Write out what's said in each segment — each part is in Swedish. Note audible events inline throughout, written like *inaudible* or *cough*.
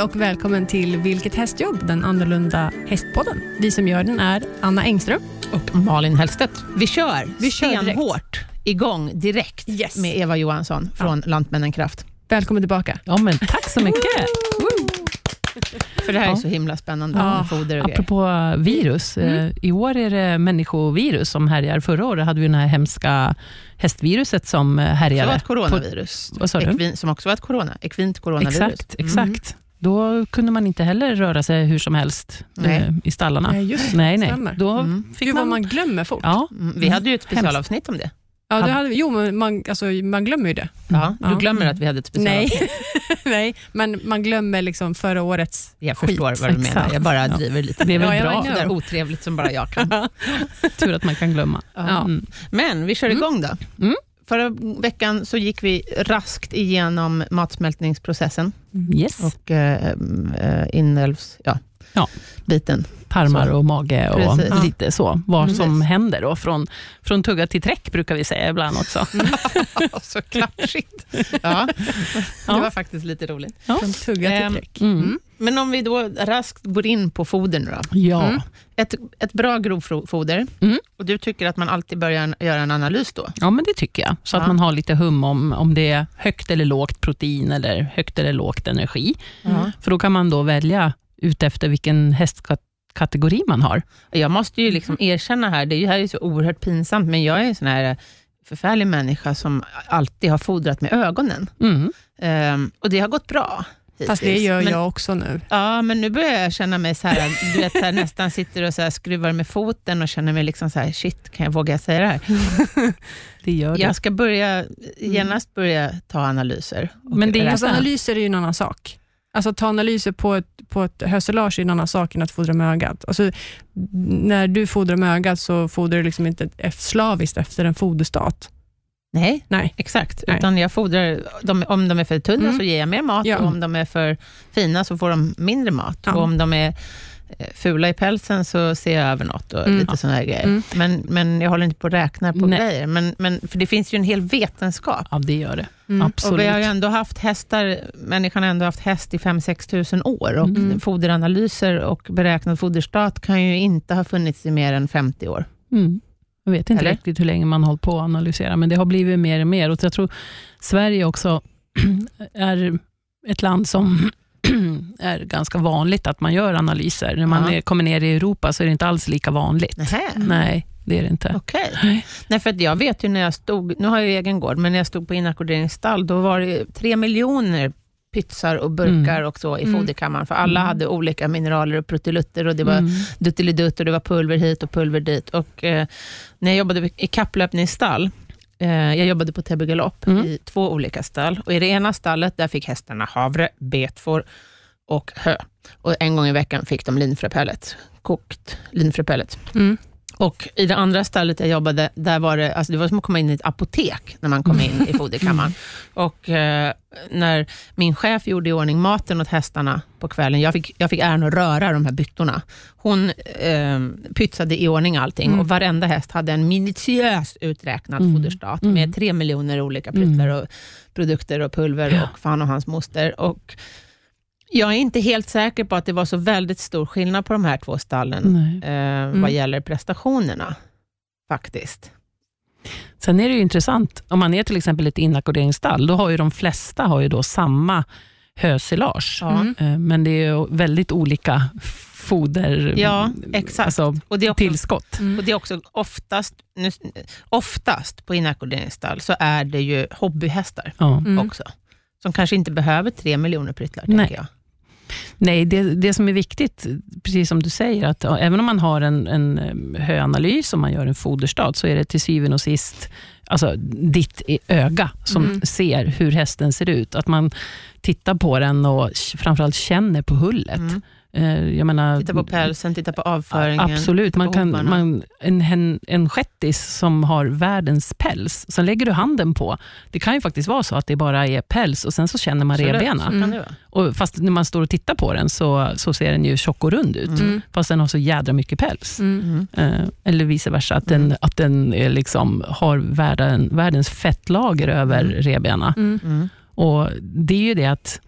Hej och välkommen till Vilket hästjobb? Den annorlunda hästpodden. Vi som gör den är Anna Engström. Och Malin Hellstedt. Vi kör, Vi kör direkt. stenhårt igång direkt Yes. med Eva Johansson från Lantmännen Kraft. Välkommen tillbaka. Ja, men tack så mycket. För det här är Ja. så himla spännande Ja, foder och grejer. Apropå virus. eh, I år är det människovirus som härjar. Förra året hade vi det här hemska hästviruset som eh, Det var härjade. ett coronavirus. Vad sa du? Ekvin, som också var ett corona, ekvint coronavirus. Exakt, exakt. Då kunde man inte heller röra sig hur som helst Nej. eh, i stallarna. Nej, just det. nej, nej. Stämmer. Då Mm. fick Gud man... vad man glömmer fort. Ja, Mm, Vi hade ju ett specialavsnitt om det. Ja, det hade vi. Jo, men man, alltså, man glömmer ju det. Ja, du Ja. glömmer att vi hade ett specialavsnitt. Nej. *laughs* Nej, men man glömmer liksom förra årets Jag skit. förstår vad du menar. Exakt. Jag bara Ja. driver lite. det är väl bra. Det där otrevligt som bara jag kan. *laughs* Tur att man kan glömma. Ja. Mm. Men vi kör igång då. Mm. Förra veckan så gick vi raskt igenom matsmältningsprocessen Yes. och eh, eh, inälvs... Ja, Ja. biten. Tarmar Så. och mage och Precis. lite så. Vad Precis. som händer då. Från, från tugga till träck brukar vi säga ibland också. *laughs* så klatschigt. Ja, det Ja. var faktiskt lite roligt. från tugga Ehm, till träck. Mm. Men om vi då raskt går in på foder nu då. Ja. Mm. Ett, ett bra grovfoder, Mm. och du tycker att man alltid bör göra en- analys då? Ja, men det tycker jag. Så Ja. att man har lite hum om, om det är högt eller lågt protein eller högt eller lågt energi. Ja. För då kan man då välja ut efter vilken hästkategori man har. Jag måste ju liksom erkänna här, det här är så oerhört pinsamt, men jag är en sån här förfärlig människa som alltid har fodrat med ögonen. Mm. Ehm, och det har gått bra. Fast det hittills. gör men, jag också nu. Ja, men nu börjar jag känna mig så här, du vet, så här, nästan sitter och så här, skruvar med foten och känner mig liksom så här, shit, kan jag våga säga det här? *laughs* Det gör det. Jag ska börja, genast börja ta analyser. Men det. Alltså, analyser är ju en annan sak. Alltså ta analyser på ett, på ett höselage är en annan sak än att fodra med ögat. Alltså, när du fodrar med ögat så fodrar du liksom inte slaviskt efter en foderstat. Nej, Nej. exakt. Nej. Utan jag fodrar, de, om de är för tunna Mm. så ger jag mer mat Ja. och om de är för fina så får de mindre mat. Ja. Och om de är eh, fula i pälsen så ser jag över något och Mm. lite sådana här grejer. Mm. Men, men jag håller inte på att räkna på Nej. grejer. Men, men, för det finns ju en hel vetenskap. Ja, det gör det. Mm. Absolut. Och vi har ju ändå haft hästar, människan har ändå haft häst i 5-6 tusen år och Mm. foderanalyser och beräknad foderstat kan ju inte ha funnits i mer än 50 år. Jag vet inte Eller? riktigt hur länge man hållit på att analysera, men det har blivit mer och mer. Och jag tror Sverige också *clears throat* är ett land som *clears throat* är ganska vanligt att man gör analyser. När man Ja. är, kommer ner i Europa så är det inte alls lika vanligt. Nähä. Nej, det är det inte. Okej. Nej. Nej, för jag vet ju när jag stod, nu har jag egen gård, men när jag stod på inackorderingsstall, då var det tre miljoner pytsar och burkar Mm. och så i Mm. foderkammaren, för alla Mm. hade olika mineraler och pruttilutter och det var Mm. duttelidutt och det var pulver hit och pulver dit. Och, eh, när jag jobbade i kapplöpningsstall, eh, jag jobbade på Täby galopp Mm. i två olika stall. Och I det ena stallet där fick hästarna havre, betfår och hö. Och en gång i veckan fick de linfröpellet, kokt linfröpellet. Mm. Och i det andra stället jag jobbade, där var det, alltså det var som att komma in i ett apotek när man kom in i foderkammaren. Och eh, när min chef gjorde i ordning maten åt hästarna på kvällen, jag fick, jag fick äran att röra de här byttorna. Hon eh, pytsade i ordning allting Mm. och varenda häst hade en minutiöst uträknad Mm. foderstat Mm. med tre miljoner olika pryttlar Mm. och produkter och pulver Ja. och fan och hans moster. Och jag är inte helt säker på att det var så väldigt stor skillnad på de här två stallen eh, vad Mm. gäller prestationerna, faktiskt. Sen är det ju intressant, om man är till exempel ett inackorderingsstall, då har ju de flesta har ju då samma hösilage. Ja. Mm. Eh, Men det är ju väldigt olika foder... Ja, exakt. Alltså, Och det är också, tillskott. Mm. och det är också oftast, nu, oftast på inackorderingsstall så är det ju hobbyhästar Ja. Mm. också, som kanske inte behöver tre miljoner pryttlar, Nej. tänker jag. Nej, det, det som är viktigt, precis som du säger, att även om man har en, en eh, höanalys och man gör en foderstat, så är det till syvende och sist alltså, ditt öga som Mm. ser hur hästen ser ut. Att man tittar på den och framförallt känner på hullet. Mm. Eh, Jag menar, Titta på pälsen, titta på avföringen. Absolut. Man på kan, man, en, en, en shettis som har världens päls, sen lägger du handen på. Det kan ju faktiskt vara så att det bara är päls och sen så känner man revbena. Och fast när man står och tittar på den så, så ser den ju tjock och rund ut, Mm. fast den har så jädra mycket päls. Mm. Mm. Eh, eller vice versa, att den, att den är liksom, har världen, världens fettlager över Mm. revbena. Mm. Mm. Och Det är ju det att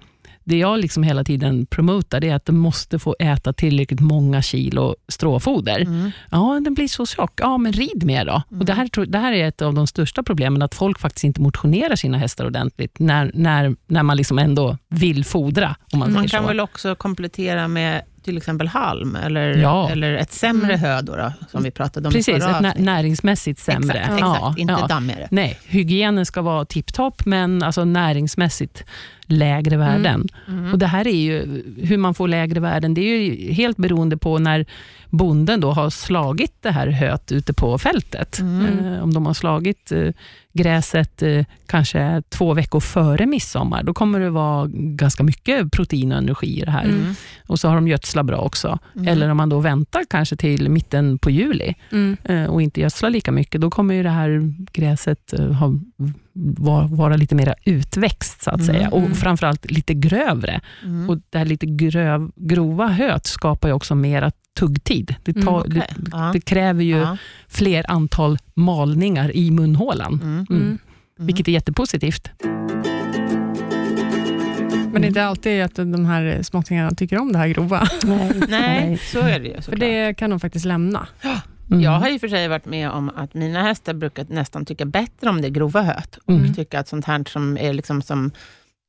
det jag liksom hela tiden promotar, är att de måste få äta tillräckligt många kilo stråfoder. Mm. Ja, den blir så tjock. Ja, men rid mer då. Och det, här, tror- det här är ett av de största problemen, att folk faktiskt inte motionerar sina hästar ordentligt, när, när, när man liksom ändå vill fodra, om man, Man kan så. väl också komplettera med till exempel halm, eller, Ja. eller ett sämre hö då, då, som vi pratade om Precis, ett nä- näringsmässigt sämre. Exakt, Ja, exakt. inte ja. dammigare. Nej, hygienen ska vara tipptopp, men alltså näringsmässigt lägre värden. Mm. Och Det här är ju, hur man får lägre värden, det är ju helt beroende på när bonden då har slagit det här höet ute på fältet. Mm. Eh, om de har slagit eh, gräset eh, kanske två veckor före midsommar, då kommer det vara ganska mycket protein och energi i det här. Mm. Och så har de gödslat bra också. Mm. Eller om man då väntar kanske till mitten på juli, Mm. och inte gödsla lika mycket, då kommer ju det här gräset ha, vara, vara lite mer utväxt, så att Mm, säga. mm. Och framförallt lite grövre. Mm. Och Det här lite gröv, grova höet skapar ju också mera tuggtid. Det, tar, Mm, okej. det, Ja. det kräver ju Ja. fler antal malningar i munhålan, Mm. mm. Mm. vilket är jättepositivt. Men det är inte alltid att de här småttingarna tycker om det här grova. Nej. Nej, så är det ju *laughs* För det kan de faktiskt lämna. Mm. Jag har i och för sig varit med om att mina hästar brukar nästan tycka bättre om det grova höet. Och Mm. tycka att sånt här som är liksom som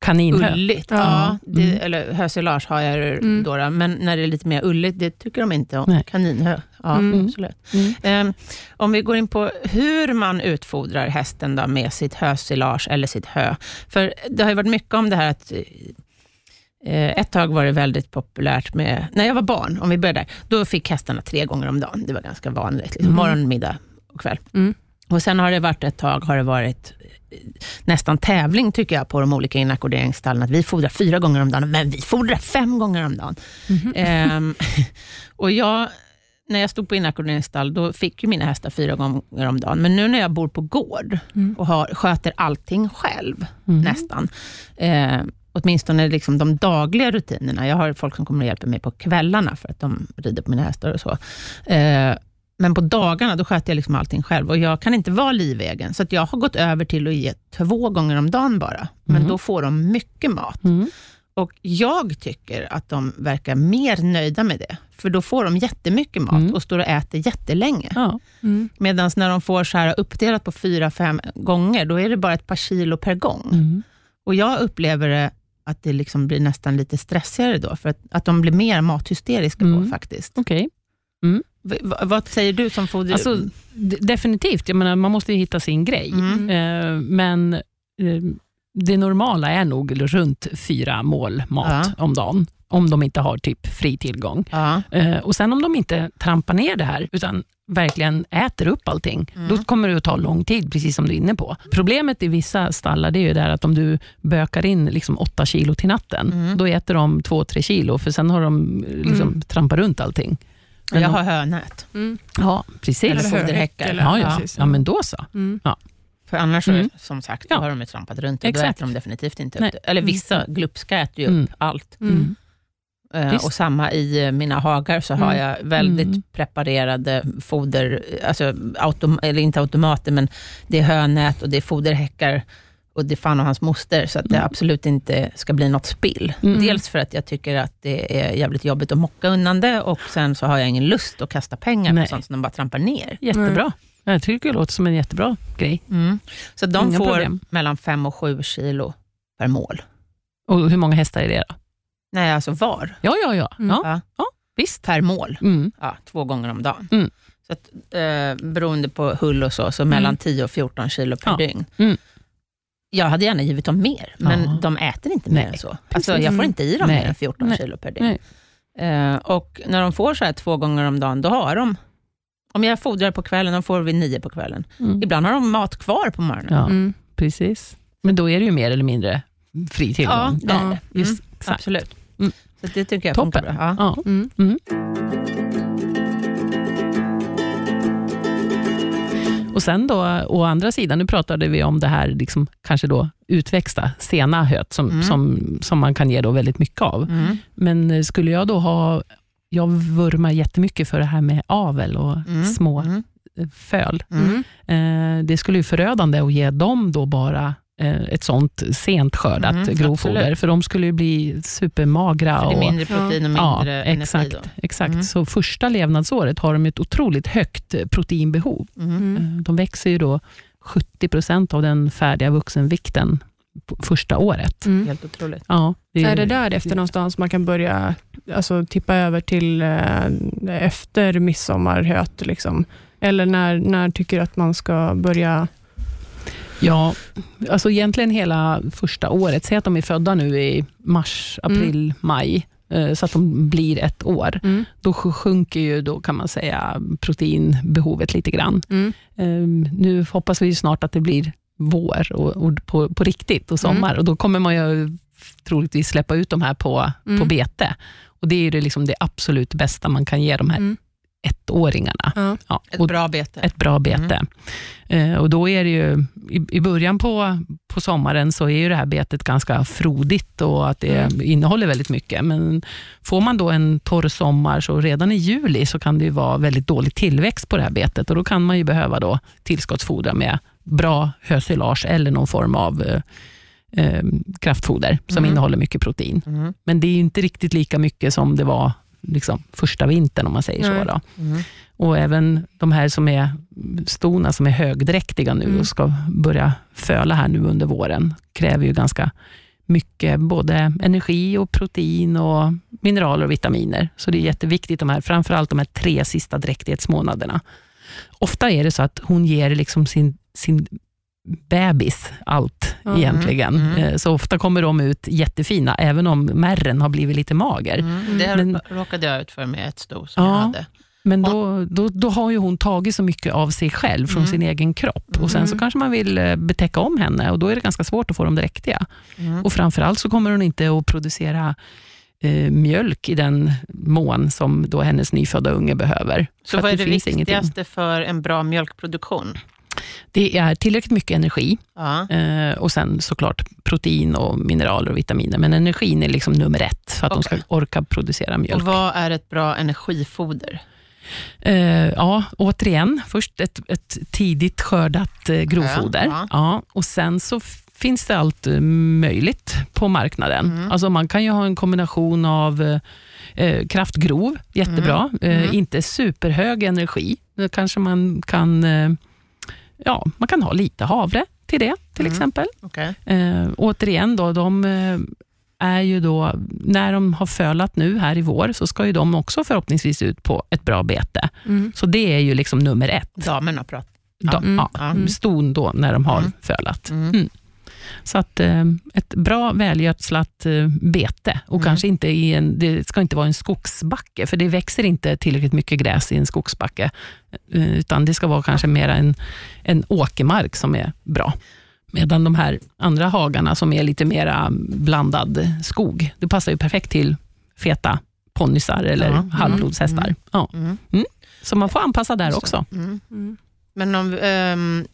Kaninhö. ulligt, Ja. ja. det, Mm. eller hösilage har jag Mm. då, då, men när det är lite mer ulligt, det tycker de inte om. Nej. Kaninhö, ja Mm. absolut. Mm. Ehm, om vi går in på hur man utfodrar hästen då med sitt hösilage eller sitt hö. För det har ju varit mycket om det här att eh, ett tag var det väldigt populärt med, när jag var barn, om vi börjar där, då fick hästarna tre gånger om dagen. Det var ganska vanligt, liksom, Mm. morgon, middag och kväll. Mm. Och Sen har det varit ett tag, har det varit eh, nästan tävling tycker jag på de olika inackorderingsstallen, att vi fodrar fyra gånger om dagen, men vi fodrar fem gånger om dagen. Mhm. Ehm, *laughs* och jag, när jag stod på inackorderingsstall, då fick ju mina hästar fyra gånger om dagen. Men nu när jag bor på gård Mm. och har, sköter allting själv, Mm. nästan, eh, åtminstone liksom de dagliga rutinerna. Jag har folk som kommer och hjälper mig på kvällarna, för att de rider på mina hästar och så. Eh, men på dagarna, då sköter jag liksom allting själv och jag kan inte vara livegen, så jag har gått över till att ge två gånger om dagen bara. Men Mm. då får de mycket mat. Mm. Och jag tycker att de verkar mer nöjda med det, för då får de jättemycket mat Mm. och står och äter jättelänge. Ja. Mm. Medan när de får så här uppdelat på fyra, fem gånger, då är det bara ett par kilo per gång. Mm. Och jag upplever det att det liksom blir nästan lite stressigare då, för att, att de blir mer mathysteriska Mm. på faktiskt. Okej. V- v- vad säger du som foder? Alltså, definitivt, jag menar, man måste ju hitta sin grej. Mm. Eh, men eh, det normala är nog runt fyra mål mat om dagen, om de inte har typ fri tillgång. ja. Eh, och Sen om de inte trampar ner det här, utan verkligen äter upp allting, Mm. då kommer det att ta lång tid, precis som du är inne på. Problemet i vissa stallar det är ju där att om du bökar in liksom åtta kilo till natten, Mm. då äter de två, tre kilo, för sen har de eh, liksom Mm. trampat runt allting. Men jag de- har hönät. Mm. Ja, precis. Eller foderhäckar. Ja, ja. ja, men då så. Mm. För annars, Mm. så, som sagt, då Ja. har de ju trampat runt och då Exakt. äter de definitivt inte Nej. upp. Eller vissa glupska äter ju Mm. upp allt. Mm. Eh, Visst. och samma i eh, mina hagar så har Mm. jag väldigt Mm. preparerade foder, alltså autom- eller inte automater, men det är hönät och det är foderhäckar och det är fan och hans moster, så att det Mm. absolut inte ska bli något spill. Mm. Dels för att jag tycker att det är jävligt jobbigt att mocka undan det och sen så har jag ingen lust att kasta pengar Nej. på sånt som de bara trampar ner. Jättebra. Jag tycker det låter som en jättebra grej. Så att de Inga får problem. mellan fem och sju kilo per mål. Och hur många hästar är det då? Nej, alltså var. Ja, ja, ja. Mm. ja. Ja. visst. Per mål. Mm. Ja, två gånger om dagen. Mm. Så att, eh, beroende på hull och så, så mellan 10 och 14 kilo per Ja. dygn. Mm. Jag hade gärna givit dem mer, men Ja. de äter inte mer Nej, än så. Alltså, jag får Mm. inte i dem Nej. mer än 14 Nej. kilo per dygn. Nej. Eh, och när de får så här två gånger om dagen, då har de, om jag fodrar på kvällen, då får vi nio på kvällen. Mm. Ibland har de mat kvar på morgonen. Ja, Mm. precis. Men då är det ju mer eller mindre fri tillgång. Ja, det är det. Just, Mm, absolut. Mm. Så det tycker jag Toppen. funkar bra. Ja. Mm. Mm. Och sen då, å andra sidan, nu pratade vi om det här liksom, kanske då utväxta, sena höet, som, Mm. som, som man kan ge då väldigt mycket av. Mm. Men eh, skulle jag då ha, jag vurmar jättemycket för det här med avel och Mm. små Mm. föl. Mm. Eh, det skulle ju förödande att ge dem då bara ett sånt sent skördat Mm, grovfoder, absolut. för de skulle ju bli supermagra. För det är och, mindre protein och mindre ja, energi. exakt. Då. exakt. Mm. Så första levnadsåret har de ett otroligt högt eh, proteinbehov. Mm. Mm. Eh, De växer ju då 70 procent av den färdiga vuxenvikten första året. Mm. Helt otroligt. Ja, det Är det där efter någonstans man kan börja alltså, tippa över till eh, efter midsommarhöt? Liksom? Eller när, när tycker du att man ska börja? Ja, alltså egentligen hela första året. Säg att de är födda nu i mars, Mm. april, maj, eh, så att de blir ett år. Mm. Då sj- sjunker ju då kan man säga proteinbehovet lite grann. Mm. Eh, Nu hoppas vi snart att det blir vår och, och på, på riktigt och sommar och då kommer man ju troligtvis släppa ut de här på, Mm. på bete. Och Det är det, liksom det absolut bästa man kan ge de här Mm. Ettåringarna. Ja. Ja, Ett bra bete. ett bra bete. Eh, och då är det ju, i, I början på, på sommaren så är ju det här betet ganska frodigt och att det Mm. innehåller väldigt mycket. Men får man då en torr sommar, så redan i juli så kan det ju vara väldigt dålig tillväxt på det här betet och då kan man ju behöva då tillskottsfodra med bra hösilage eller någon form av eh, eh, kraftfoder som Mm. innehåller mycket protein. Mm. Men det är ju inte riktigt lika mycket som det var liksom, första vintern om man säger Nej. så. Då. Mm. Och även de här som är stona, som är högdräktiga nu Mm. och ska börja föla här nu under våren, kräver ju ganska mycket både energi och protein och mineraler och vitaminer. Så det är jätteviktigt, de här, framförallt de här tre sista dräktighetsmånaderna. Ofta är det så att hon ger liksom sin, sin bebis allt Ja. egentligen. Mm. Eh, Så ofta kommer de ut jättefina, även om märren har blivit lite mager. Mm. Det Men- råkade jag ut för med ett sto som Ja. jag hade. Men då, då, då har ju hon tagit så mycket av sig själv från Mm. sin egen kropp. Och Sen så Mm. kanske man vill eh, betäcka om henne och då är det ganska svårt att få dem dräktiga. Mm. Och framförallt så kommer hon inte att producera eh, mjölk i den mån som då hennes nyfödda unge behöver. Så vad är det ingenting. viktigaste för en bra mjölkproduktion? Det är tillräckligt mycket energi Ja. eh, och sen såklart protein och mineraler och vitaminer. Men energin är liksom nummer ett för att de Okej. ska orka producera mjölk. Och vad är ett bra energifoder? Eh, ja, återigen, först ett, ett tidigt skördat eh, grovfoder. Ja, Ja, och sen så finns det allt möjligt på marknaden. Mm. Alltså man kan ju ha en kombination av eh, kraftgrov, jättebra. Mm. Eh, inte superhög energi. Då kanske man kan, eh, ja, man kan ha lite havre till det, till Mm. exempel. Okay. Eh, återigen, då, de eh, är ju då, när de har fölat nu här i vår, så ska ju de också förhoppningsvis ut på ett bra bete. Mm. Så det är ju liksom nummer ett. Damerna pratar. Mm. ja, Mm. Ston då, när de har Mm. fölat. Mm. Så att eh, ett bra välgödslat eh, bete och Mm. kanske inte i en, det ska inte vara en skogsbacke, för det växer inte tillräckligt mycket gräs i en skogsbacke, eh, utan det ska vara kanske mer en, en åkermark som är bra. Medan de här andra hagarna som är lite mera blandad skog, det passar ju perfekt till feta ponnysar eller Ja. Mm. halvblodshästar. Mm. Ja. Mm. Så man får anpassa där också. Mm. Mm. Men om ehm,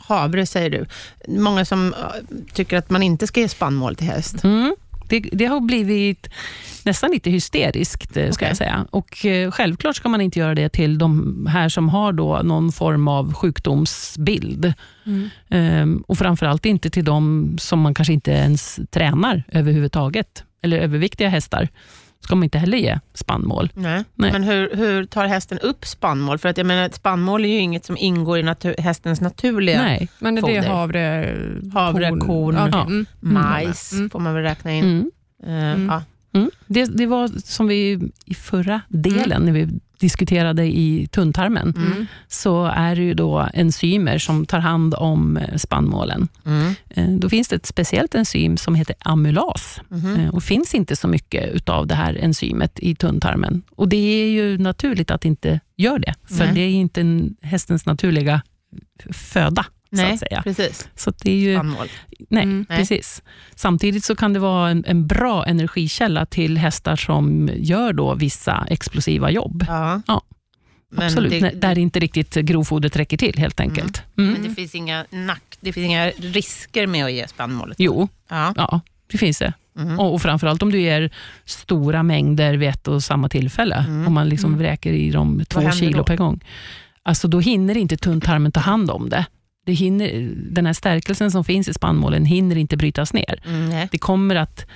havre säger du. Många som eh, tycker att man inte ska ge spannmål till häst. Mm. Det, det har blivit nästan lite hysteriskt, eh, ska Okej. jag säga. Och eh, Självklart ska man inte göra det till de här som har då någon form av sjukdomsbild. Mm. Ehm, och framförallt inte till de som man kanske inte ens tränar överhuvudtaget. Eller överviktiga hästar ska man inte heller ge spannmål. Nej. Nej. Men hur, hur tar hästen upp spannmål? För att jag menar, spannmål är ju inget som ingår i natur, hästens naturliga Nej. Men är det Foder. havre... Havre, korn, Okej. Ja. Mm. majs, Mm. får man väl räkna in. Mm. Mm. Ja. Mm. Det, det var som vi i förra delen, när vi diskuterade i tunntarmen, Mm. så är det ju då enzymer som tar hand om eh, spannmålen. Mm. Eh, Då finns det ett speciellt enzym som heter amylas. Mhm. Eh, Och finns inte så mycket utav det här enzymet i tunntarmen. Och Det är ju naturligt att det inte gör det, för det är inte en, hästens naturliga föda. Så Nej, att säga. precis. Så det är ju, Spannmål. nej, Mm. Nej. precis. Samtidigt så kan det vara en, en bra energikälla till hästar som gör då vissa explosiva jobb. Ja. Ja, Men Absolut, det- där inte riktigt grovfodret räcker till helt enkelt. Mm. Men det finns, inga nack, det finns inga risker med att ge spannmålet? Jo, Ja. ja, det finns det. Mhm. Och, och framförallt om du ger stora mängder vid ett och samma tillfälle. Mm. Om man liksom Mm. vräker i dem två kilo då? per gång. Alltså då hinner inte tunntarmen ta hand om det. Det hinner, den här stärkelsen som finns i spannmålen hinner inte brytas ner. Mm. Det kommer att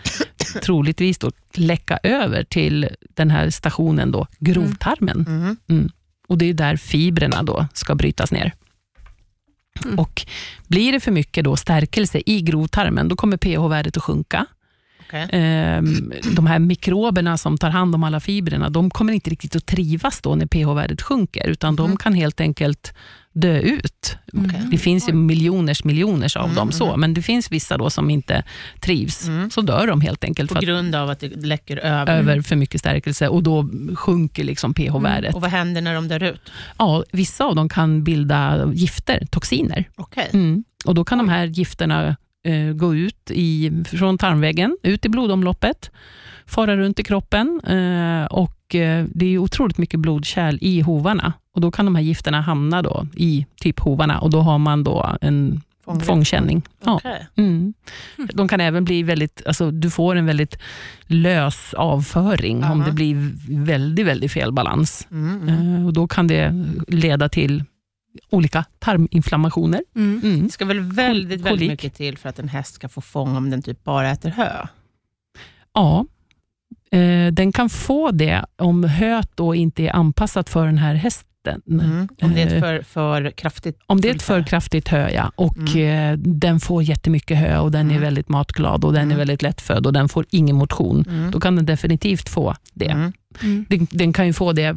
troligtvis då läcka över till den här stationen, då, grovtarmen. Mm. Och Det är där fibrerna då ska brytas ner. Mm. Och Blir det för mycket då stärkelse i grovtarmen, då kommer pH-värdet att sjunka. Okej. Ehm, De här mikroberna som tar hand om alla fibrerna, de kommer inte riktigt att trivas då när pH-värdet sjunker, utan de Mhm. kan helt enkelt dö ut. Okej. Det finns ju miljoners miljoners av Mm, dem, så, mm. men det finns vissa då som inte trivs. Mm. Så dör de helt enkelt På grund av att det läcker över. över för mycket stärkelse och då sjunker liksom pH-värdet. Och vad händer när de dör ut? Ja, vissa av dem kan bilda gifter, toxiner. Okej. Mm. Och Då kan de här gifterna eh, gå ut i, från tarmväggen, ut i blodomloppet, fara runt i kroppen eh, och eh, det är otroligt mycket blodkärl i hovarna. Och Då kan de här gifterna hamna då i typ hovarna och då har man då en Fånggrip. fångkänning. Ja. Okej. Mm. De kan även bli väldigt, alltså, du får en väldigt lös avföring om Aha. det blir väldigt, väldigt fel balans. Mm, mm. Eh, och Då kan det leda till olika tarminflammationer. Mm. Mm. Det ska väl väldigt, väldigt mycket till för att en häst ska få fång om den typ bara äter hö? Ja, eh, den kan få det om höet då inte är anpassat för den här hästen. Mm. Om det är Eh, ett för, för kraftigt Om det är ett för kraftigt hö, ja, och Mm. eh, den får jättemycket hö och den är Mm. väldigt matglad och den är Mm. väldigt lättfödd och den får ingen motion, Mm. då kan den definitivt få det. Mm. Mm. Den, den kan ju få det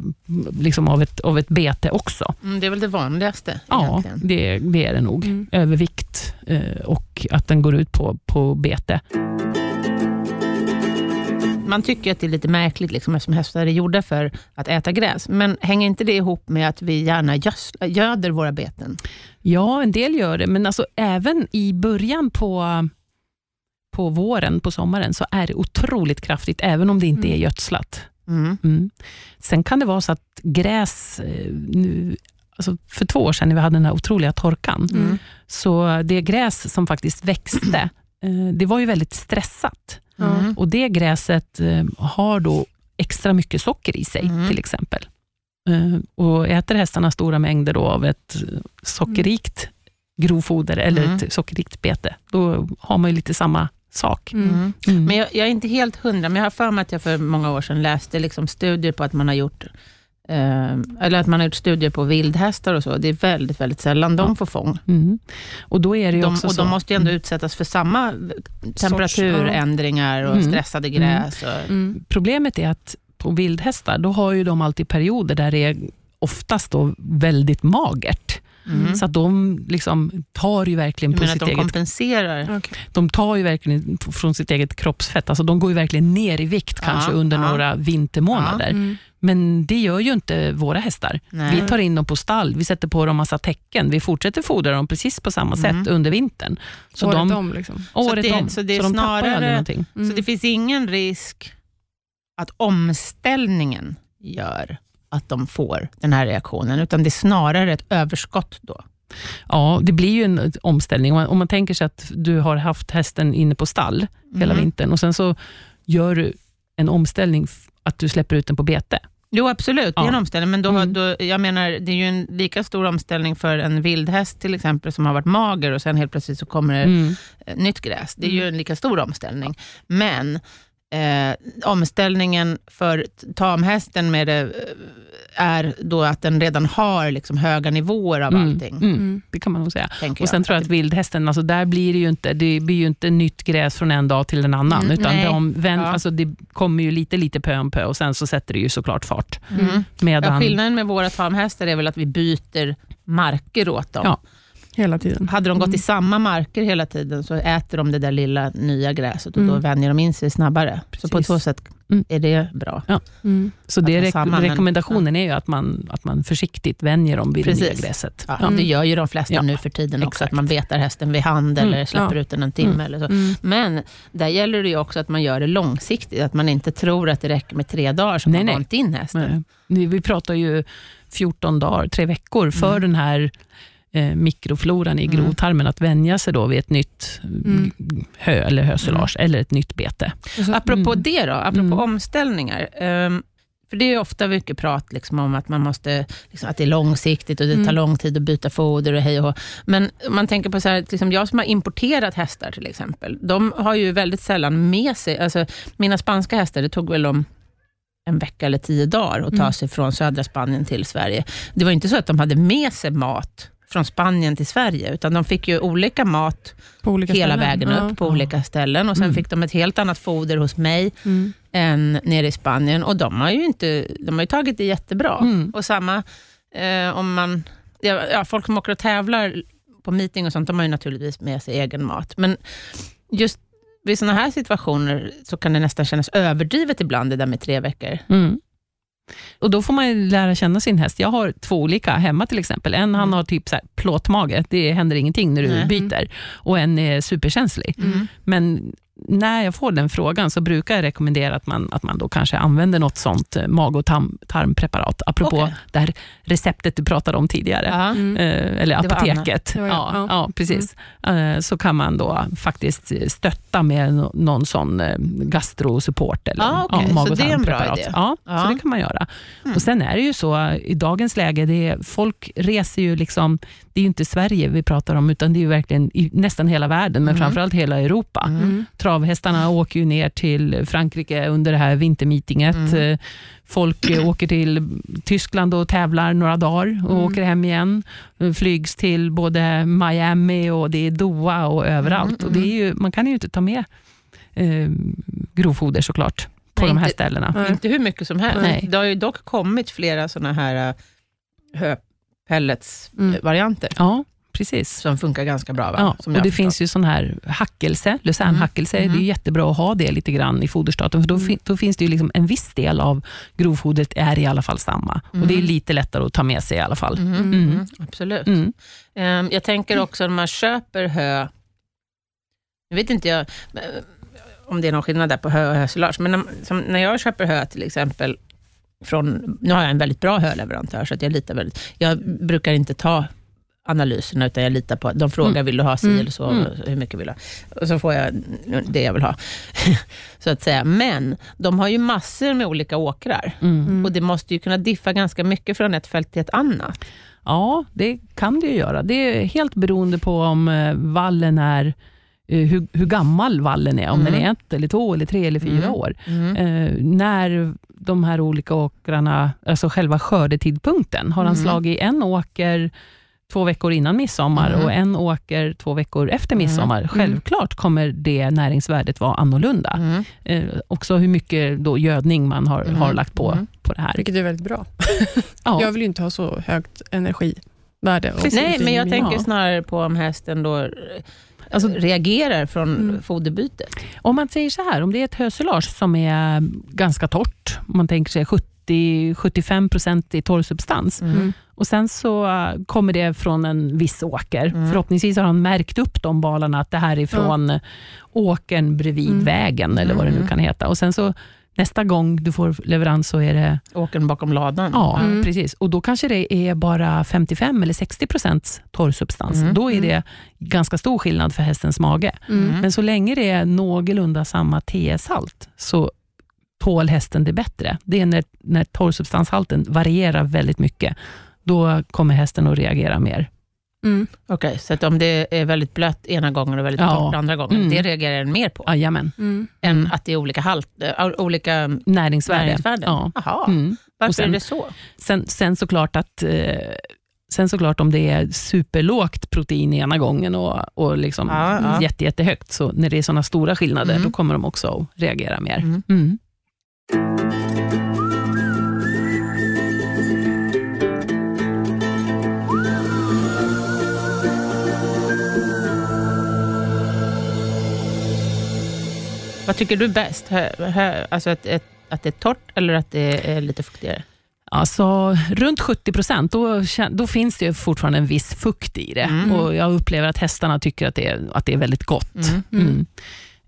liksom av, ett, av ett bete också. Mm, det är väl det vanligaste Ja, det, det är det nog. Mm. Övervikt eh, och att den går ut på, på bete. Man tycker att det är lite märkligt liksom, eftersom hästar är gjorda för att äta gräs. Men hänger inte det ihop med att vi gärna gödsla, göder våra beten? Ja, en del gör det, men alltså även i början på, på våren, på sommaren, så är det otroligt kraftigt, även om det inte Mm. är gödslat. Mm. Mm. Sen kan det vara så att gräs, eh, nu, alltså för två år sedan när vi hade den här otroliga torkan, Mm. så det gräs som faktiskt växte, *clears throat* eh, det var ju väldigt stressat. Mm. Och Det gräset eh, har då extra mycket socker i sig, Mm. till exempel. Eh, Och Äter hästarna stora mängder då av ett sockerrikt grovfoder eller Mm. ett sockerrikt bete, då har man ju lite samma sak. Mm. Mm. Mm. Men jag, jag är inte helt hundra, men jag har för mig att jag för många år sedan läste liksom studier på att man har gjort eller att man har gjort studier på vildhästar och så. Det är väldigt, väldigt sällan de Ja. får fång. Mm. Och då är det ju De, också och så. de måste ju ändå Mm. utsättas för samma temperaturändringar och Mm. stressade gräs. Och, Mm. Problemet är att på vildhästar, då har ju de alltid perioder där det är oftast då väldigt magert. Mm. Så att de liksom tar ju verkligen på sitt de eget kompenserar? Okej. de tar ju verkligen från sitt eget kroppsfett. Alltså de går ju verkligen ner i vikt Ja, kanske under ja. några vintermånader. Mm. Men det gör ju inte våra hästar. Nej. Vi tar in dem på stall, vi sätter på dem massa täcken. Vi fortsätter fodra dem precis på samma Mm. sätt under vintern. Så Året de, om. Liksom. året det- om. så det är de tappar snarare- aldrig någonting. Mm. Så det finns ingen risk att omställningen gör att de får den här reaktionen, utan det är snarare ett överskott då? Ja, det blir ju en omställning. Om man, om man tänker sig att du har haft hästen inne på stall hela Mm. vintern och sen så gör du en omställning att du släpper ut den på bete. Jo, absolut. Det är Ja. en omställning, men då, Mm. då, jag menar, det är ju en lika stor omställning för en vildhäst till exempel, som har varit mager och sen helt plötsligt så kommer det Mm. eh, nytt gräs. Det är ju en lika stor omställning. Men eh, omställningen för tamhästen med det, eh, är då att den redan har liksom höga nivåer av Mm. allting. Mm. Mm. Det kan man nog säga. Tänker Och sen tror jag att vildhästen, alltså där blir det ju inte, det blir ju inte nytt gräs från en dag till en annan, Mm, utan de vänd, Ja. alltså det kommer ju lite, lite pö om pö och sen så sätter det ju såklart fart. Mm. Medan, Ja, skillnaden med våra tamhästar är väl att vi byter marker åt dem. Ja. Hela tiden. Hade de gått Mm. i samma marker hela tiden så äter de det där lilla nya gräset och då Mm. vänjer de in sig snabbare. Så på Precis. så sätt Mm. är det bra. Mm. så det rek- samma, men- rekommendationen är ju att man, att man försiktigt vänjer dem vid det Precis. nya gräset. Ja, Ja. Det gör ju de flesta Ja, nu för tiden också, exakt. att man betar hästen vid hand Mm, eller släpper ja. ut den en timme. Mm. Eller så. Mm. Men där gäller det ju också att man gör det långsiktigt, att man inte tror att det räcker med tre dagar som Nej, man nej. vant in hästen. Men, Vi pratar ju 14 dagar, tre veckor, för Mm. den här mikrofloran i Mm. grovtarmen att vänja sig då vid ett nytt Mm. hö eller hösilage eller ett nytt bete. Så- Apropå Mm. det då, apropå Mm. omställningar. ehm, För det är ofta mycket prat liksom om att man måste, liksom, att det är långsiktigt och det tar lång tid att byta foder och hej och hå. Men man tänker på så här, liksom jag som har importerat hästar till exempel, de har ju väldigt sällan med sig, alltså mina spanska hästar, det tog väl om en vecka eller tio dagar att ta sig från södra Spanien till Sverige. Det var inte så att de hade med sig mat från Spanien till Sverige, utan de fick ju olika mat olika hela ställen. vägen Ja. upp på olika ställen och sen fick de ett helt annat foder hos mig Mm. än nere i Spanien och de har ju, inte, de har ju tagit det jättebra. Mm. Och samma eh, om man, ja, ja, folk som åker och tävlar på meeting och sånt, de har ju naturligtvis med sig egen mat. Men just vid sådana här situationer så kan det nästan kännas överdrivet ibland, det där med tre veckor. Mm. Och Då får man lära känna sin häst. Jag har två olika hemma till exempel. En han har typ så här plåtmage, det händer ingenting när du Nej. byter. Och en är superkänslig. Mm. Men när jag får den frågan så brukar jag rekommendera att man, att man då kanske använder något sånt eh, mag och tarm, tarmpreparat, apropå Okej. det här receptet du pratade om tidigare. Ja. Mm. Eh, eller Det apoteket. Det var jag, ja, ja. ja. precis. Eh, så kan man då faktiskt stötta med no- någon sån eh, gastrosupport. Eller, Ah, okej. mag Så och det bra tarmpreparat. idé. Ja, Ja. så det kan man göra. Mm. Och Sen är det ju så, i dagens läge, det är, folk reser ju liksom, det är ju inte Sverige vi pratar om, utan det är ju verkligen i nästan hela världen, men Mm. framförallt hela Europa. Mm. Travhästarna åker ju ner till Frankrike under det här vintermeetinget. Mm. Eh, Folk eh, *clears throat* åker till Tyskland och tävlar några dagar och Mm. åker hem igen. Eh, Flygs till både Miami och det är Doha och överallt. Mm, Och det är ju, man kan ju inte ta med eh, grovfoder såklart på Nej, de här inte- ställena. Inte hur mycket som helst. Nej. Det har ju dock kommit flera sådana här uh, Mm. höpelletsvarianter Ja, precis. som funkar ganska bra. Va? Ja, och det har finns ju sån här hackelse, lucernhackelse. Mm. Det är jättebra att ha det lite grann i foderstaten, för då, Mm. då finns det ju liksom en viss del av grovfodret är i alla fall samma. Och Det är Mm. lite lättare att ta med sig i alla fall. Mhm, Mm. mhm, Absolut. Mm. Ehm, jag tänker också när man köper hö, nu vet inte jag eh, om det är någon skillnad där på hö och hösilage, men när, när jag köper hö till exempel, från, nu har jag en väldigt bra höleverantör, så att jag litar väldigt, jag brukar inte ta analyserna, utan jag litar på de frågar, Mm. vill du ha si Mm. eller så, Mm. hur mycket vill du ha? Och så får jag det jag vill ha, *laughs* så att säga. Men de har ju massor med olika åkrar, Mm. Mm. och det måste ju kunna diffa ganska mycket från ett fält till ett annat. Ja, det kan det ju göra. Det är helt beroende på om eh, vallen är hur, hur gammal vallen är, om Mm. den är ett, eller två, eller tre eller fyra Mm. år. Mm. Eh, när de här olika åkrarna, alltså själva skördetidpunkten, har han Mm. slagit en åker två veckor innan midsommar Mm. och en åker två veckor efter Mm. midsommar. Självklart kommer det näringsvärdet vara annorlunda. Mm. Eh, också hur mycket då gödning man har, Mm. har lagt på, Mm. på det här. Vilket är väldigt bra. *laughs* Ja. Jag vill ju inte ha så högt energivärde. Nej, men jag tänker snarare på om hästen då eh, Alltså- reagerar från Mm. foderbytet. Om man säger så här, om det är ett hösilage som är ganska torrt, om man tänker sig 70-75% i torrsubstans, Mm. och sen så kommer det från en viss åker. Mm. Förhoppningsvis har han märkt upp de balarna, att det här är från åkern bredvid Mm. vägen, eller vad det nu Mm. kan heta. Och sen så nästa gång du får leverans så är det, Åkern bakom ladan. ja Mm. precis. Och då kanske det är bara 55 eller 60% torrsubstans. Mm. Då är Mm. det ganska stor skillnad för hästens mage. Mm. Men så länge det är någorlunda samma TS-halt så tål hästen det bättre. Det är när, när torrsubstanshalten varierar väldigt mycket. Då kommer hästen att reagera mer. Mm. Okej, så att om det är väldigt blött ena gången och väldigt Ja. torrt andra gången, Mm. det reagerar den mer på Jajamän. Mm. än att det är olika, halt, äh, olika Näringsvärde. näringsvärden? Ja. Jaha, Mm. varför sen- är det så? Sen, sen såklart att eh, Sen såklart om det är superlågt protein ena gången och, och liksom Ja, ja. Jätte, jättehögt, så när det är sådana stora skillnader, Mm. då kommer de också att reagera mer. Vad tycker du är bäst? Hö, hö, alltså att, ett, att det är torrt eller att det är lite fuktigare? Alltså, runt 70 procent, då, då finns det ju fortfarande en viss fukt i det. Mm. Och Jag upplever att hästarna tycker att det är, att det är väldigt gott. Mm. Mm.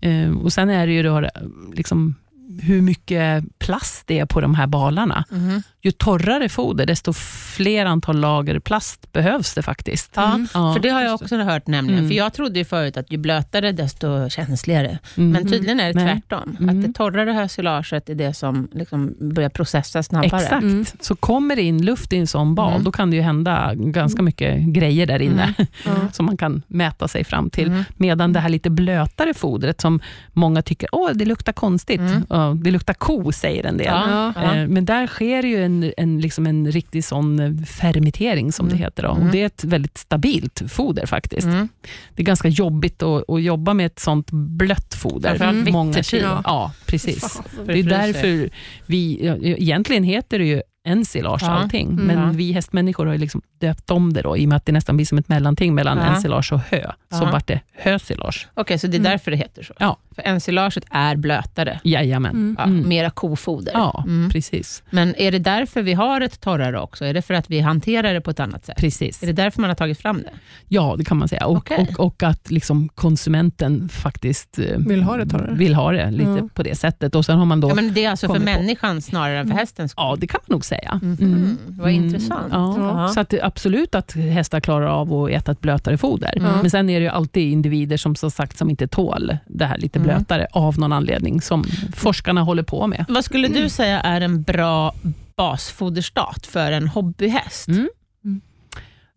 Eh, och Sen är det ju då, liksom, hur mycket plast det är på de här balarna. Mhm. Ju torrare foder, desto fler antal lager plast behövs det faktiskt. Ja, Ja, för det har jag också hört nämligen. Mm. För Jag trodde ju förut att ju blötare desto känsligare. Mm. Men tydligen är det tvärtom. Mm. Att det torrare hösilaget är det som liksom börjar processa snabbare. Exakt. Mm. Så kommer det in luft i en sån bal, Mm. då kan det ju hända ganska mycket grejer där inne, *laughs* som man kan mäta sig fram till. Mm. Medan det här lite blötare fodret, som många tycker åh det luktar konstigt, Mm. Ja, det luktar ko, säger en del. Ja, ja. Eh, Men där sker ju en, en, liksom en riktig sån eh, fermentering, som Mm. det heter. Då. Mm. Och det är ett väldigt stabilt foder faktiskt. Mm. Det är ganska jobbigt att, att jobba med ett sånt blött foder. Framförallt Mm. Många kilo. Ja. Precis. Fan, Det är därför vi, egentligen heter det ju ensilage Ja. allting, Mm. men Ja. vi hästmänniskor har ju liksom döpt om det då, i och med att det nästan blir som ett mellanting mellan Ja. ensilage och hö. Så Ja. vart det hösilage. Okej, så det är Mm. därför det heter så? Ja. För ensilaget är blötare? Jajamän. Mm. Ja, Mm. Mera kofoder? Ja, Mm. precis. Men är det därför vi har ett torrare också? Är det för att vi hanterar det på ett annat sätt? precis. Är det därför man har tagit fram det? Ja, det kan man säga. Och, Okej. och, och att liksom konsumenten faktiskt eh, Vill ha det torrare. Vill ha det lite Ja. på det sättet. Och sen har man då... Ja, Ja, men det är alltså för kommer på- människan snarare än för hästens skull? det kan man nog säga. Mhm. Mm. Vad Mm. intressant. Ja. Ja. Så att det, absolut att hästar klarar av att äta ett blötare foder. Mm. Men sen är det ju alltid individer som som sagt som inte tål det här lite Mm. blötare av någon anledning, som forskarna håller på med. Vad skulle du säga är en bra basfoderstat för en hobbyhäst? Mm.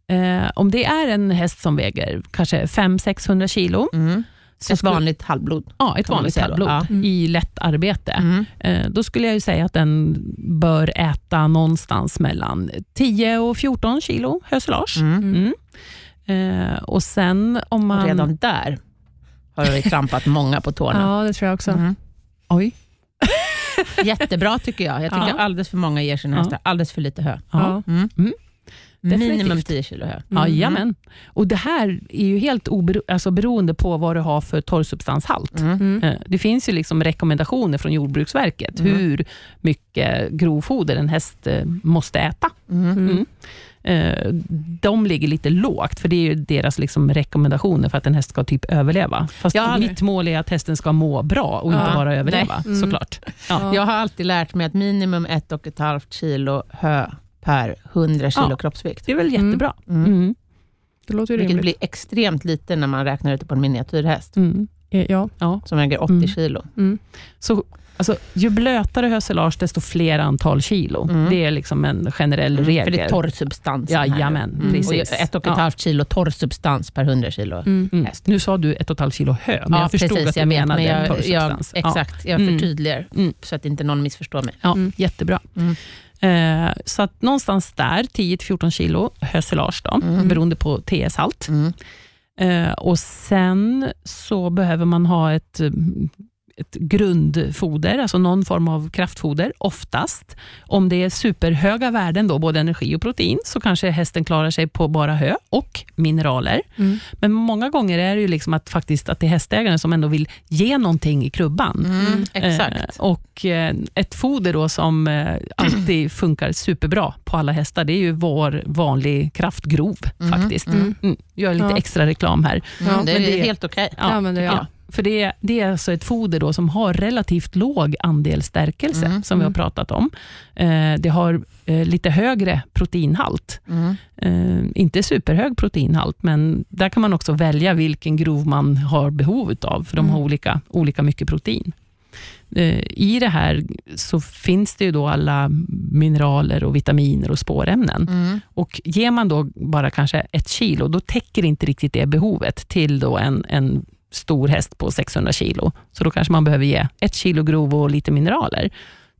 Eh, om det är en häst som väger kanske 500-600 kilo, Mm. Ett skulle- vanligt halvblod? ja, ett vanligt kallblod Ja. Mm. i lätt arbete, Mm. eh, då skulle jag ju säga att den bör äta någonstans mellan 10 och 14 kilo hösilage. Mm. Mm. Eh, och sen om man... Och redan där har vi trampat många på tårna. Ja, det tror jag också. Mm. Oj. Jättebra tycker jag. Jag tycker Ja. alldeles för många ger sina Ja. hästar alldeles för lite hö. Ja. Mm. Mm. Minimum Definitivt. 10 kilo hö. Mm. Jajamän. Och det här är ju helt obero- alltså beroende på vad du har för torrsubstanshalt. Mm. Mm. Eh, Det finns ju liksom rekommendationer från Jordbruksverket Mm. hur mycket grovfoder en häst eh, måste äta. Mm. Mm. Eh, De ligger lite lågt, för det är ju deras liksom rekommendationer för att en häst ska typ överleva. Fast aldrig- mitt mål är att hästen ska må bra och inte Ja, bara överleva, nej. Mm. såklart. Ja. Jag har alltid lärt mig att minimum ett och ett halvt kilo hö per 100 kilo Ja. kroppsvikt. Det är väl jättebra. Mm. Mm. Det låter ju Vilket rimligt. blir extremt lite när man räknar ut det på en miniatyrhäst Mm. Eh, Ja. Ja. som väger 80 Mm. kilo. Mm. Så, alltså, ju blötare hösilage, desto fler antal kilo. Mm. Det är liksom en generell regel. För det är torrsubstans. Jajamän, Mm. precis. Och ett och ett Ja. halvt kilo torrsubstans per 100 kilo. Mm. Mm. häst. Nu sa du ett och ett halvt kilo hö, men jag förstod precis, att du jag menade men jag, en jag, torrsubstans. Ja. Exakt, jag Mm. förtydligar Mm. så att inte någon missförstår mig. Ja, Mm. Jättebra. Eh, så att någonstans där, 10-14 kilo hösilage, då, Mm. beroende på TS-halt. Mm. Eh, och Sen så behöver man ha ett, ett grundfoder, alltså någon form av kraftfoder, oftast. Om det är superhöga värden, då, både energi och protein, så kanske hästen klarar sig på bara hö och mineraler. Mm. Men många gånger är det ju liksom att, faktiskt, att det är hästägaren som ändå vill ge någonting i krubban. Mm. Eh, Exakt. och eh, Ett foder då som eh, alltid *clears throat* funkar superbra på alla hästar, det är ju vår vanlig kraftgrov Mhm, faktiskt. mm. Mm. Gör lite Ja. extra reklam här. Mm, Ja, det är det- helt okej. Ja, men det- tycker ja. För det, är- det är alltså ett foder då som har relativt låg andel stärkelse, Mm, som vi har mm. pratat om. Eh, det har eh, lite högre proteinhalt. Mm. Eh, inte superhög proteinhalt, men där kan man också välja vilken grov man har behov av, för de har Mm. olika, olika mycket protein. Eh, I det här så finns det ju då alla mineraler, och vitaminer och spårämnen. Mm. Och Ger man då bara kanske ett kilo, då täcker inte riktigt det behovet till då en, en stor häst på 600 kilo. Så då kanske man behöver ge ett kilo grov och lite mineraler.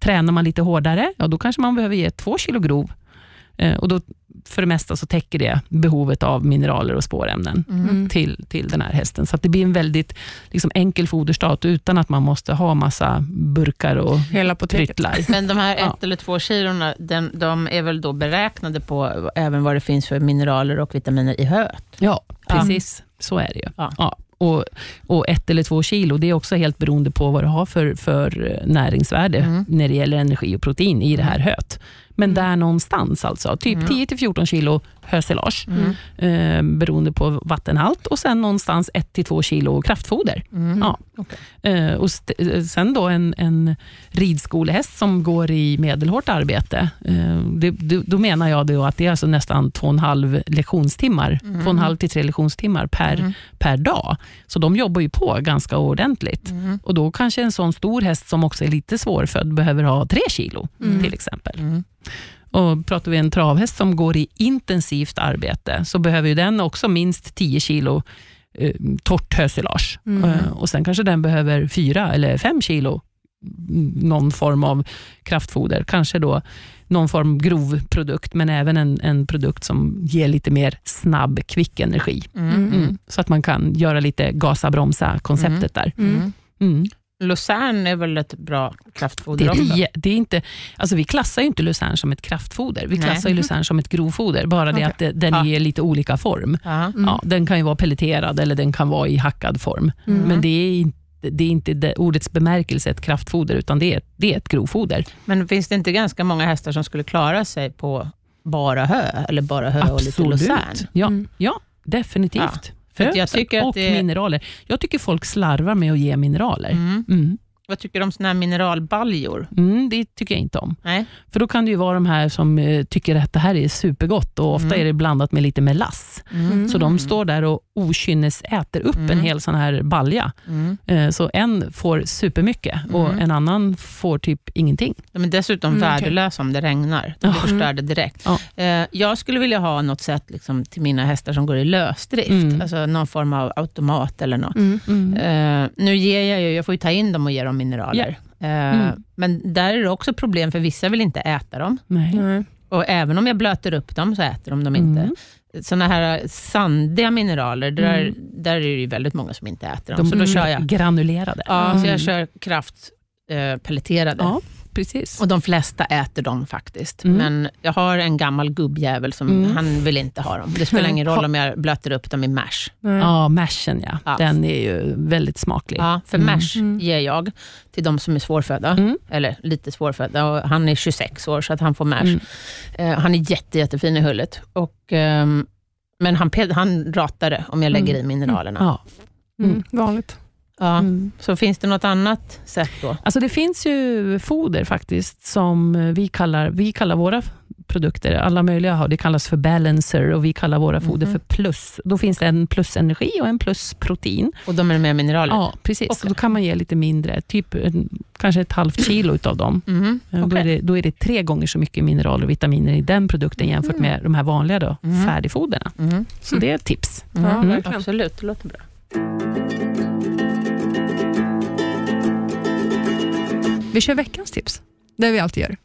Tränar man lite hårdare, ja, då kanske man behöver ge två kilo grov. Eh, och då, för det mesta så täcker det behovet av mineraler och spårämnen Mm. till, till den här hästen. Så att det blir en väldigt liksom, enkel foderstat utan att man måste ha massa burkar och Hela pryttlar. *laughs* Men de här Ja. ett eller två kilona, den, de är väl då beräknade på även vad det finns för mineraler och vitaminer i höet? Ja, precis. Så är det ju. Ja. Och, och ett eller två kilo, det är också helt beroende på vad du har för, för näringsvärde Mm. när det gäller energi och protein i det här höet. Men där någonstans alltså. Typ 10-14 kilo hösilage, Mm. eh, beroende på vattenhalt. Och sen någonstans 1-2 kilo kraftfoder. Mm. Ja. Okej. Eh, och eh, sen då en, en ridskolehäst som går i medelhårt arbete. Eh, det, då, då menar jag då att det är alltså nästan 2,5 lektionstimmar, Mm. 2,5 till 3 lektionstimmar per, per dag. Så de jobbar ju på ganska ordentligt. Mm. Och då kanske en sån stor häst som också är lite svårfödd behöver ha 3 kilo till exempel. Mm. Och Pratar vi en travhäst som går i intensivt arbete så behöver ju den också minst 10 kilo eh, torrt hösilage. Mm. Eh, och Sen kanske den behöver 4 eller 5 kilo mm, någon form av kraftfoder. Kanske då någon form grov produkt, men även en, en produkt som ger lite mer snabb, kvick energi. Mm. Mm. Så att man kan göra lite gasa-bromsa-konceptet där. Mm. Lucerne är väl ett bra kraftfoder Det det, det är inte, alltså vi klassar ju inte lucerne som ett kraftfoder. Vi Nej. klassar ju lucerne som ett grovfoder, bara det Okej. att det, den Ja. ger lite olika form. Ja. Mm. Ja, den kan ju vara pelleterad eller den kan vara i hackad form. Mm. Men det är inte, det är inte det, ordets bemärkelse ett kraftfoder, utan det är, det är ett grovfoder. Men finns det inte ganska många hästar som skulle klara sig på bara hö, eller bara hö och lite lucerne? Ja, Mm. ja definitivt. För jag tycker att och det- mineraler. Jag tycker folk slarvar med att ge mineraler. Mm. Mm. Vad tycker du om såna här mineralbaljor? Mm, det tycker jag inte om. Nej? För då kan det ju vara de här som eh, tycker att det här är supergott och ofta Mm. är det blandat med lite melass. Mm. Så de står där och okynnes äter upp Mm. en hel sån här balja. Mm. Eh, Så en får supermycket och Mm. en annan får typ ingenting. De är dessutom Mm, värdelösa om det regnar. De blir förstörda direkt. Ja. Eh, jag skulle vilja ha något sätt liksom, till mina hästar som går i lösdrift. Mm. Alltså någon form av automat eller något. Mm. Mm. Nu ger jag ju, jag får ju ta in dem och ge dem mineraler. Eh, Mm. Men där är det också problem, för vissa vill inte äta dem. Nej. Nej. Och även om jag blöter upp dem så äter de dem inte. Mm. Såna här sandiga mineraler, där, Mm. där är det ju väldigt många som inte äter dem. De så då kör jag, granulerade. ja, så Mm. jag kör kraft eh, pelleterade. Ja, precis. Och de flesta äter dem faktiskt. Mm. Men jag har en gammal gubbjävel som Mm. han vill inte ha dem. Det spelar ingen *laughs* roll om jag blöter upp dem i mash. Nej. Ja, mashen ja. Ja. Den är ju väldigt smaklig. Ja, för Mm. mash Mm. ger jag till de som är svårfödda. Mm. Eller lite svårfödda. Och han är 26 år så att han får mash. Mm. Eh, han är jätte, jättefin i hullet. Och, ehm, men han, han ratar det om jag lägger i mineralerna. Ja. Mm. Vanligt. Ja. Mm. Så finns det något annat sätt då? Alltså det finns ju foder faktiskt som vi kallar, vi kallar våra produkter, alla möjliga har, det kallas för balancer och vi kallar våra foder Mhm. för plus. Då finns det en plusenergi och en plusprotein. Och de är med mineraler? Ja, precis. Okej. Då kan man ge lite mindre, typ en, kanske ett halvt kilo utav dem. Mhm, Eh, Då, är det, då är det tre gånger så mycket mineraler och vitaminer i den produkten jämfört med de här vanliga då, Mm. färdigfoderna. Mhm, Så det är ett tips. mhm. Ja, verkligen. Absolut, det låter bra. Vi kör veckans tips. Det vi alltid gör.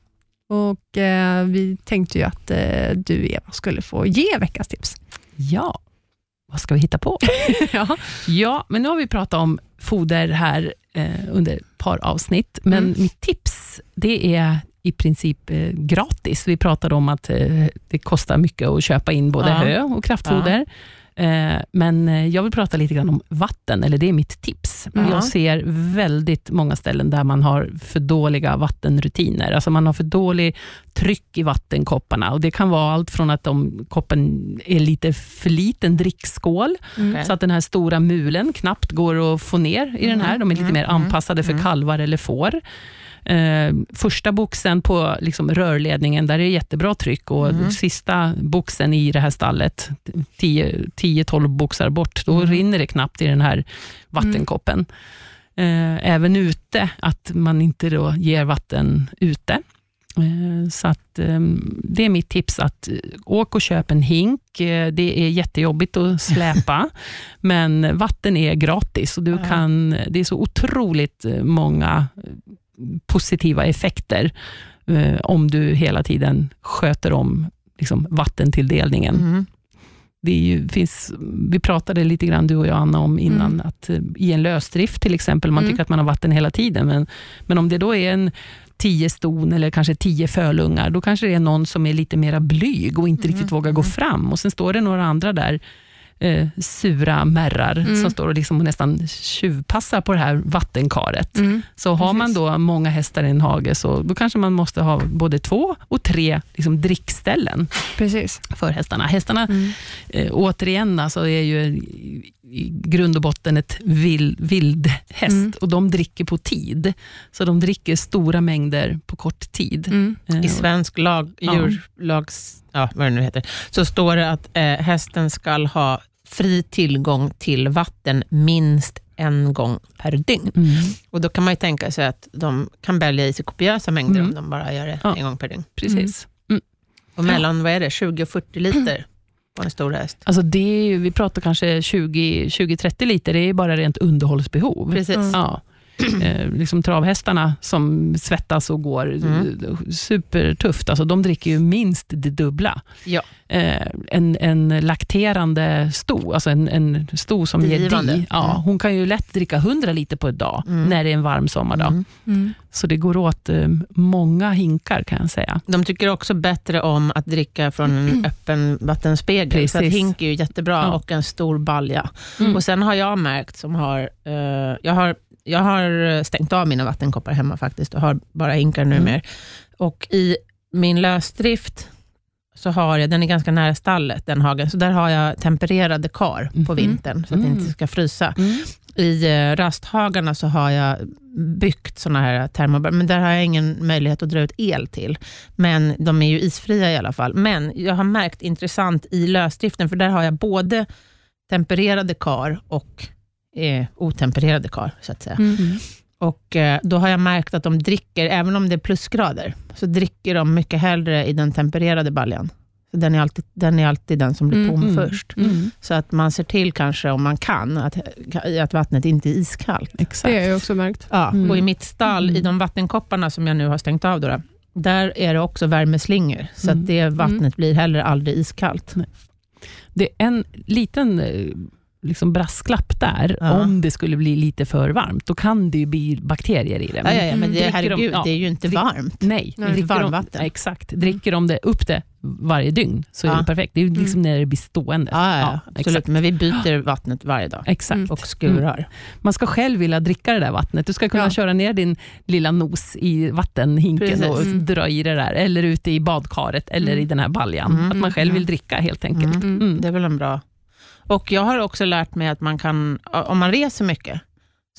Och eh, Vi tänkte ju att eh, du, Eva, skulle få ge veckans tips. Ja, vad ska vi hitta på? *laughs* ja. Ja, men nu har vi pratat om foder här eh, under ett par avsnitt, men Mm. mitt tips det är i princip eh, gratis. Vi pratade om att eh, det kostar mycket att köpa in både Ja. hö och kraftfoder. Eh, men eh, jag vill prata lite grann om vatten, eller det är mitt tips. Ja. Jag ser väldigt många ställen där man har för dåliga vattenrutiner. Alltså man har för dålig tryck i vattenkopparna. Och det kan vara allt från att de, koppen är lite för liten drickskål, Okej. så att den här stora mulen knappt går att få ner i den här. De är lite mm, mer mm, anpassade för mm. kalvar eller får. Eh, första boxen på liksom rörledningen, där är det jättebra tryck och Mm. sista boxen i det här stallet, 10-12 boxar bort, då Mm. rinner det knappt i den här vattenkoppen. Eh, även ute, att man inte då ger vatten ute. Eh, Så att, eh, det är mitt tips, att eh, åk och köp en hink. Eh, Det är jättejobbigt att släpa, *laughs* men vatten är gratis och du kan, det är så otroligt många positiva effekter eh, om du hela tiden sköter om liksom, vattentilldelningen. Mhm. Det ju, finns, vi pratade lite grann, du och jag, Anna, om innan, Mm. att eh, i en lösdrift till exempel, man Mm. tycker att man har vatten hela tiden, men, men om det då är en tio ston eller kanske tio fölungar, då kanske det är någon som är lite mera blyg och inte Mm. riktigt vågar gå Mm. fram. Och Sen står det några andra där eh, sura märrar Mm. som står och liksom nästan tjuvpassar på det här vattenkaret. Mm. Så har man Precis. då många hästar i en hage, så då kanske man måste ha både två och tre liksom, drickställen Precis. för hästarna. Hästarna, Mm. eh, återigen, alltså, är ju i, grund och botten ett vild, vild häst Mm. och de dricker på tid. Så de dricker stora mängder på kort tid. Mm. Eh, I svensk lag, Ja. djurlags, ja, vad det nu heter, så står det att eh, hästen ska ha fri tillgång till vatten minst en gång per dygn. Mm. Och Då kan man ju tänka sig att de kan bälga i sig kopiösa mängder Mm. om de bara gör det Ja. en gång per dygn. Precis. Och mellan, vad är det, 20 och 40 liter på en stor häst. Alltså det är, vi pratar kanske 20 20-30 liter, det är bara rent underhållsbehov. Precis. Mm. Ja. *clears throat* Eh, liksom travhästarna som svettas och går Mm. supertufft, alltså de dricker ju minst det dubbla. Ja. Eh, en, en lakterande sto, alltså en, en sto som ger di, ja, Mm. hon kan ju lätt dricka 100 liter på ett dag, Mm. när det är en varm sommardag. Mm. Mm. Så det går åt eh, många hinkar kan jag säga. De tycker också bättre om att dricka från en öppen vattenspegel, så att Precis. hink är ju jättebra Ja. och en stor balja. Mm. Och Sen har jag märkt, som har, eh, jag, har, jag har stängt av mina vattenkoppar hemma faktiskt och har bara hinkar Mm. numera. Och i min lösdrift så har jag, den är ganska nära stallet, den hagen, så där har jag tempererade kar på Mhm. vintern, så att det Mm. inte ska frysa. Mm. I eh, rasthagarna så har jag byggt såna här termobar, men där har jag ingen möjlighet att dra ut el till. Men de är ju isfria i alla fall. Men jag har märkt intressant i lösdriften, för där har jag både tempererade kar och eh, otempererade kar, så att säga. Mm. Och eh, Då har jag märkt att de dricker, även om det är plusgrader, så dricker de mycket hellre i den tempererade baljan. Så den, är alltid, den är alltid den som blir Mm, tom mm. först. Mm. Så att man ser till kanske, om man kan, att, att vattnet inte är iskallt. Exakt. Det har jag också märkt. Ja, Mm. och i mitt stall, i Mm. de vattenkopparna som jag nu har stängt av, då, då, där är det också värmeslingor, så Mm. att det vattnet blir heller aldrig iskallt. Det är en liten eh, liksom brasklapp där. Ja. Om det skulle bli lite för varmt, då kan det ju bli bakterier i det. Ja, ja, ja, men det, de- herregud, ja, det är ju inte varmt. Nej, Nej, dricker de- varmvatten. ja, exakt. Dricker de det upp det varje dygn, så är det perfekt. Det är ju liksom när det blir stående. Ja, ja, ja, absolut. exakt. Men vi byter vattnet varje dag exakt. Mm. och skurar. Man ska själv vilja dricka det där vattnet. Du ska kunna Ja. köra ner din lilla nos i vattenhinken Precis. och Mm. dra i det där, eller ute i badkaret, eller Mm. i den här baljan. Mm, Att man själv vill mm. dricka helt enkelt. Mm. Mm. Det är väl en bra... Och jag har också lärt mig att man kan, om man reser mycket,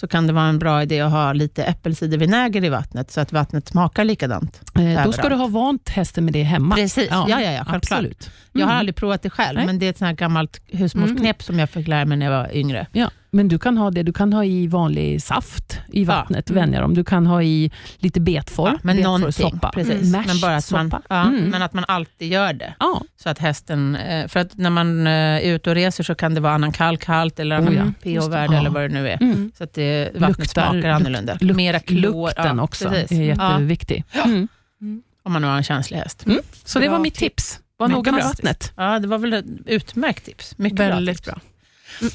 så kan det vara en bra idé att ha lite äppelcidervinäger i vattnet, så att vattnet smakar likadant. Eh, Då ska du ha vant hästen med det hemma. Precis, ja, ja, ja, självklart. absolut. Jag har Mm. aldrig provat det själv, Nej. men det är ett sånt här gammalt husmorsknep som jag fick lära mig när jag var yngre. Ja, men du kan ha det. Du kan ha i vanlig saft i vattnet, Mm. vänja dem. Du kan ha i lite betfor, Ja, men betfor någonting, soppa. precis. Mash Men, bara att man, soppa. ja, Mm. men att man alltid gör det. Ja, Så att hästen, eh, för att när man eh, är ute och reser så kan det vara annan kalkhalt eller annan ja, pH-värde Ja. eller vad det nu är. mm. Så att det, vattnet Luktar- smakar annorlunda. Luk- Mera klor. Lukten ja, också precis. är Ja, jätteviktig. Mm. om man har en känslig häst. Mm. Så det var mitt tips. tips. Var noga med vattnet. Ja, det var väl ett utmärkt tips. Mycket Väldigt bra. bra.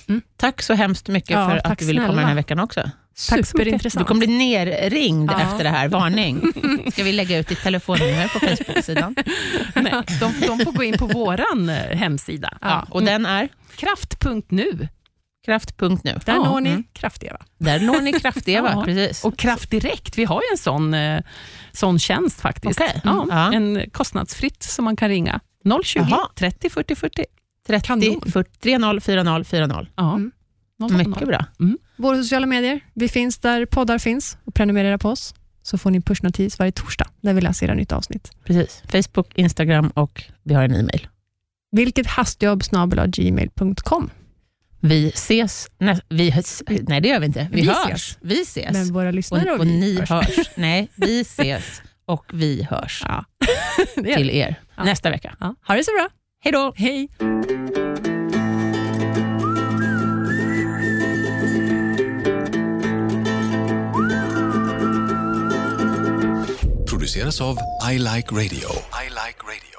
Mm. Tack så hemskt mycket Ja, för att du ville komma snälla. den här veckan också. Mycket. Du Superintressant. kommer bli nerringd Ja. efter det här. Varning. *laughs* Ska vi lägga ut ditt telefonnummer på Facebook-sidan? *laughs* Nej, de, de får gå in på vår hemsida. Ja, och den är Kraft.nu. kraft.nu. Där Ja, når ni mm. Kraft-Eva. Där når ni *laughs* Kraft-Eva, Ja. precis. Och Kraft Direkt, vi har ju en sån, eh, sån tjänst faktiskt. Okej. Ja, Ja. En kostnadsfritt som man kan ringa. 020 Jaha. 30 40 40. 30 Kanon. 40 30 40 40. Ja. Mm. 000. Mycket bra. Våra sociala medier. Vi finns där poddar finns och prenumerera på oss så får ni pushnotis varje torsdag när vi lanserar nytt avsnitt. Precis. Facebook, Instagram och vi har en e-mail. Vilket hastjobb gmail.com. Vi ses... Nej, vi, nej, det gör vi inte. Vi, Vi hörs. ses. Vi ses. Men våra lyssnare och, och, och vi ni hörs. hörs. *laughs* Nej, vi ses och vi hörs Ja. *laughs* Till er Ja. nästa vecka. Ja. Ha det så bra. Hej då! Hej. produceras av I Like Radio.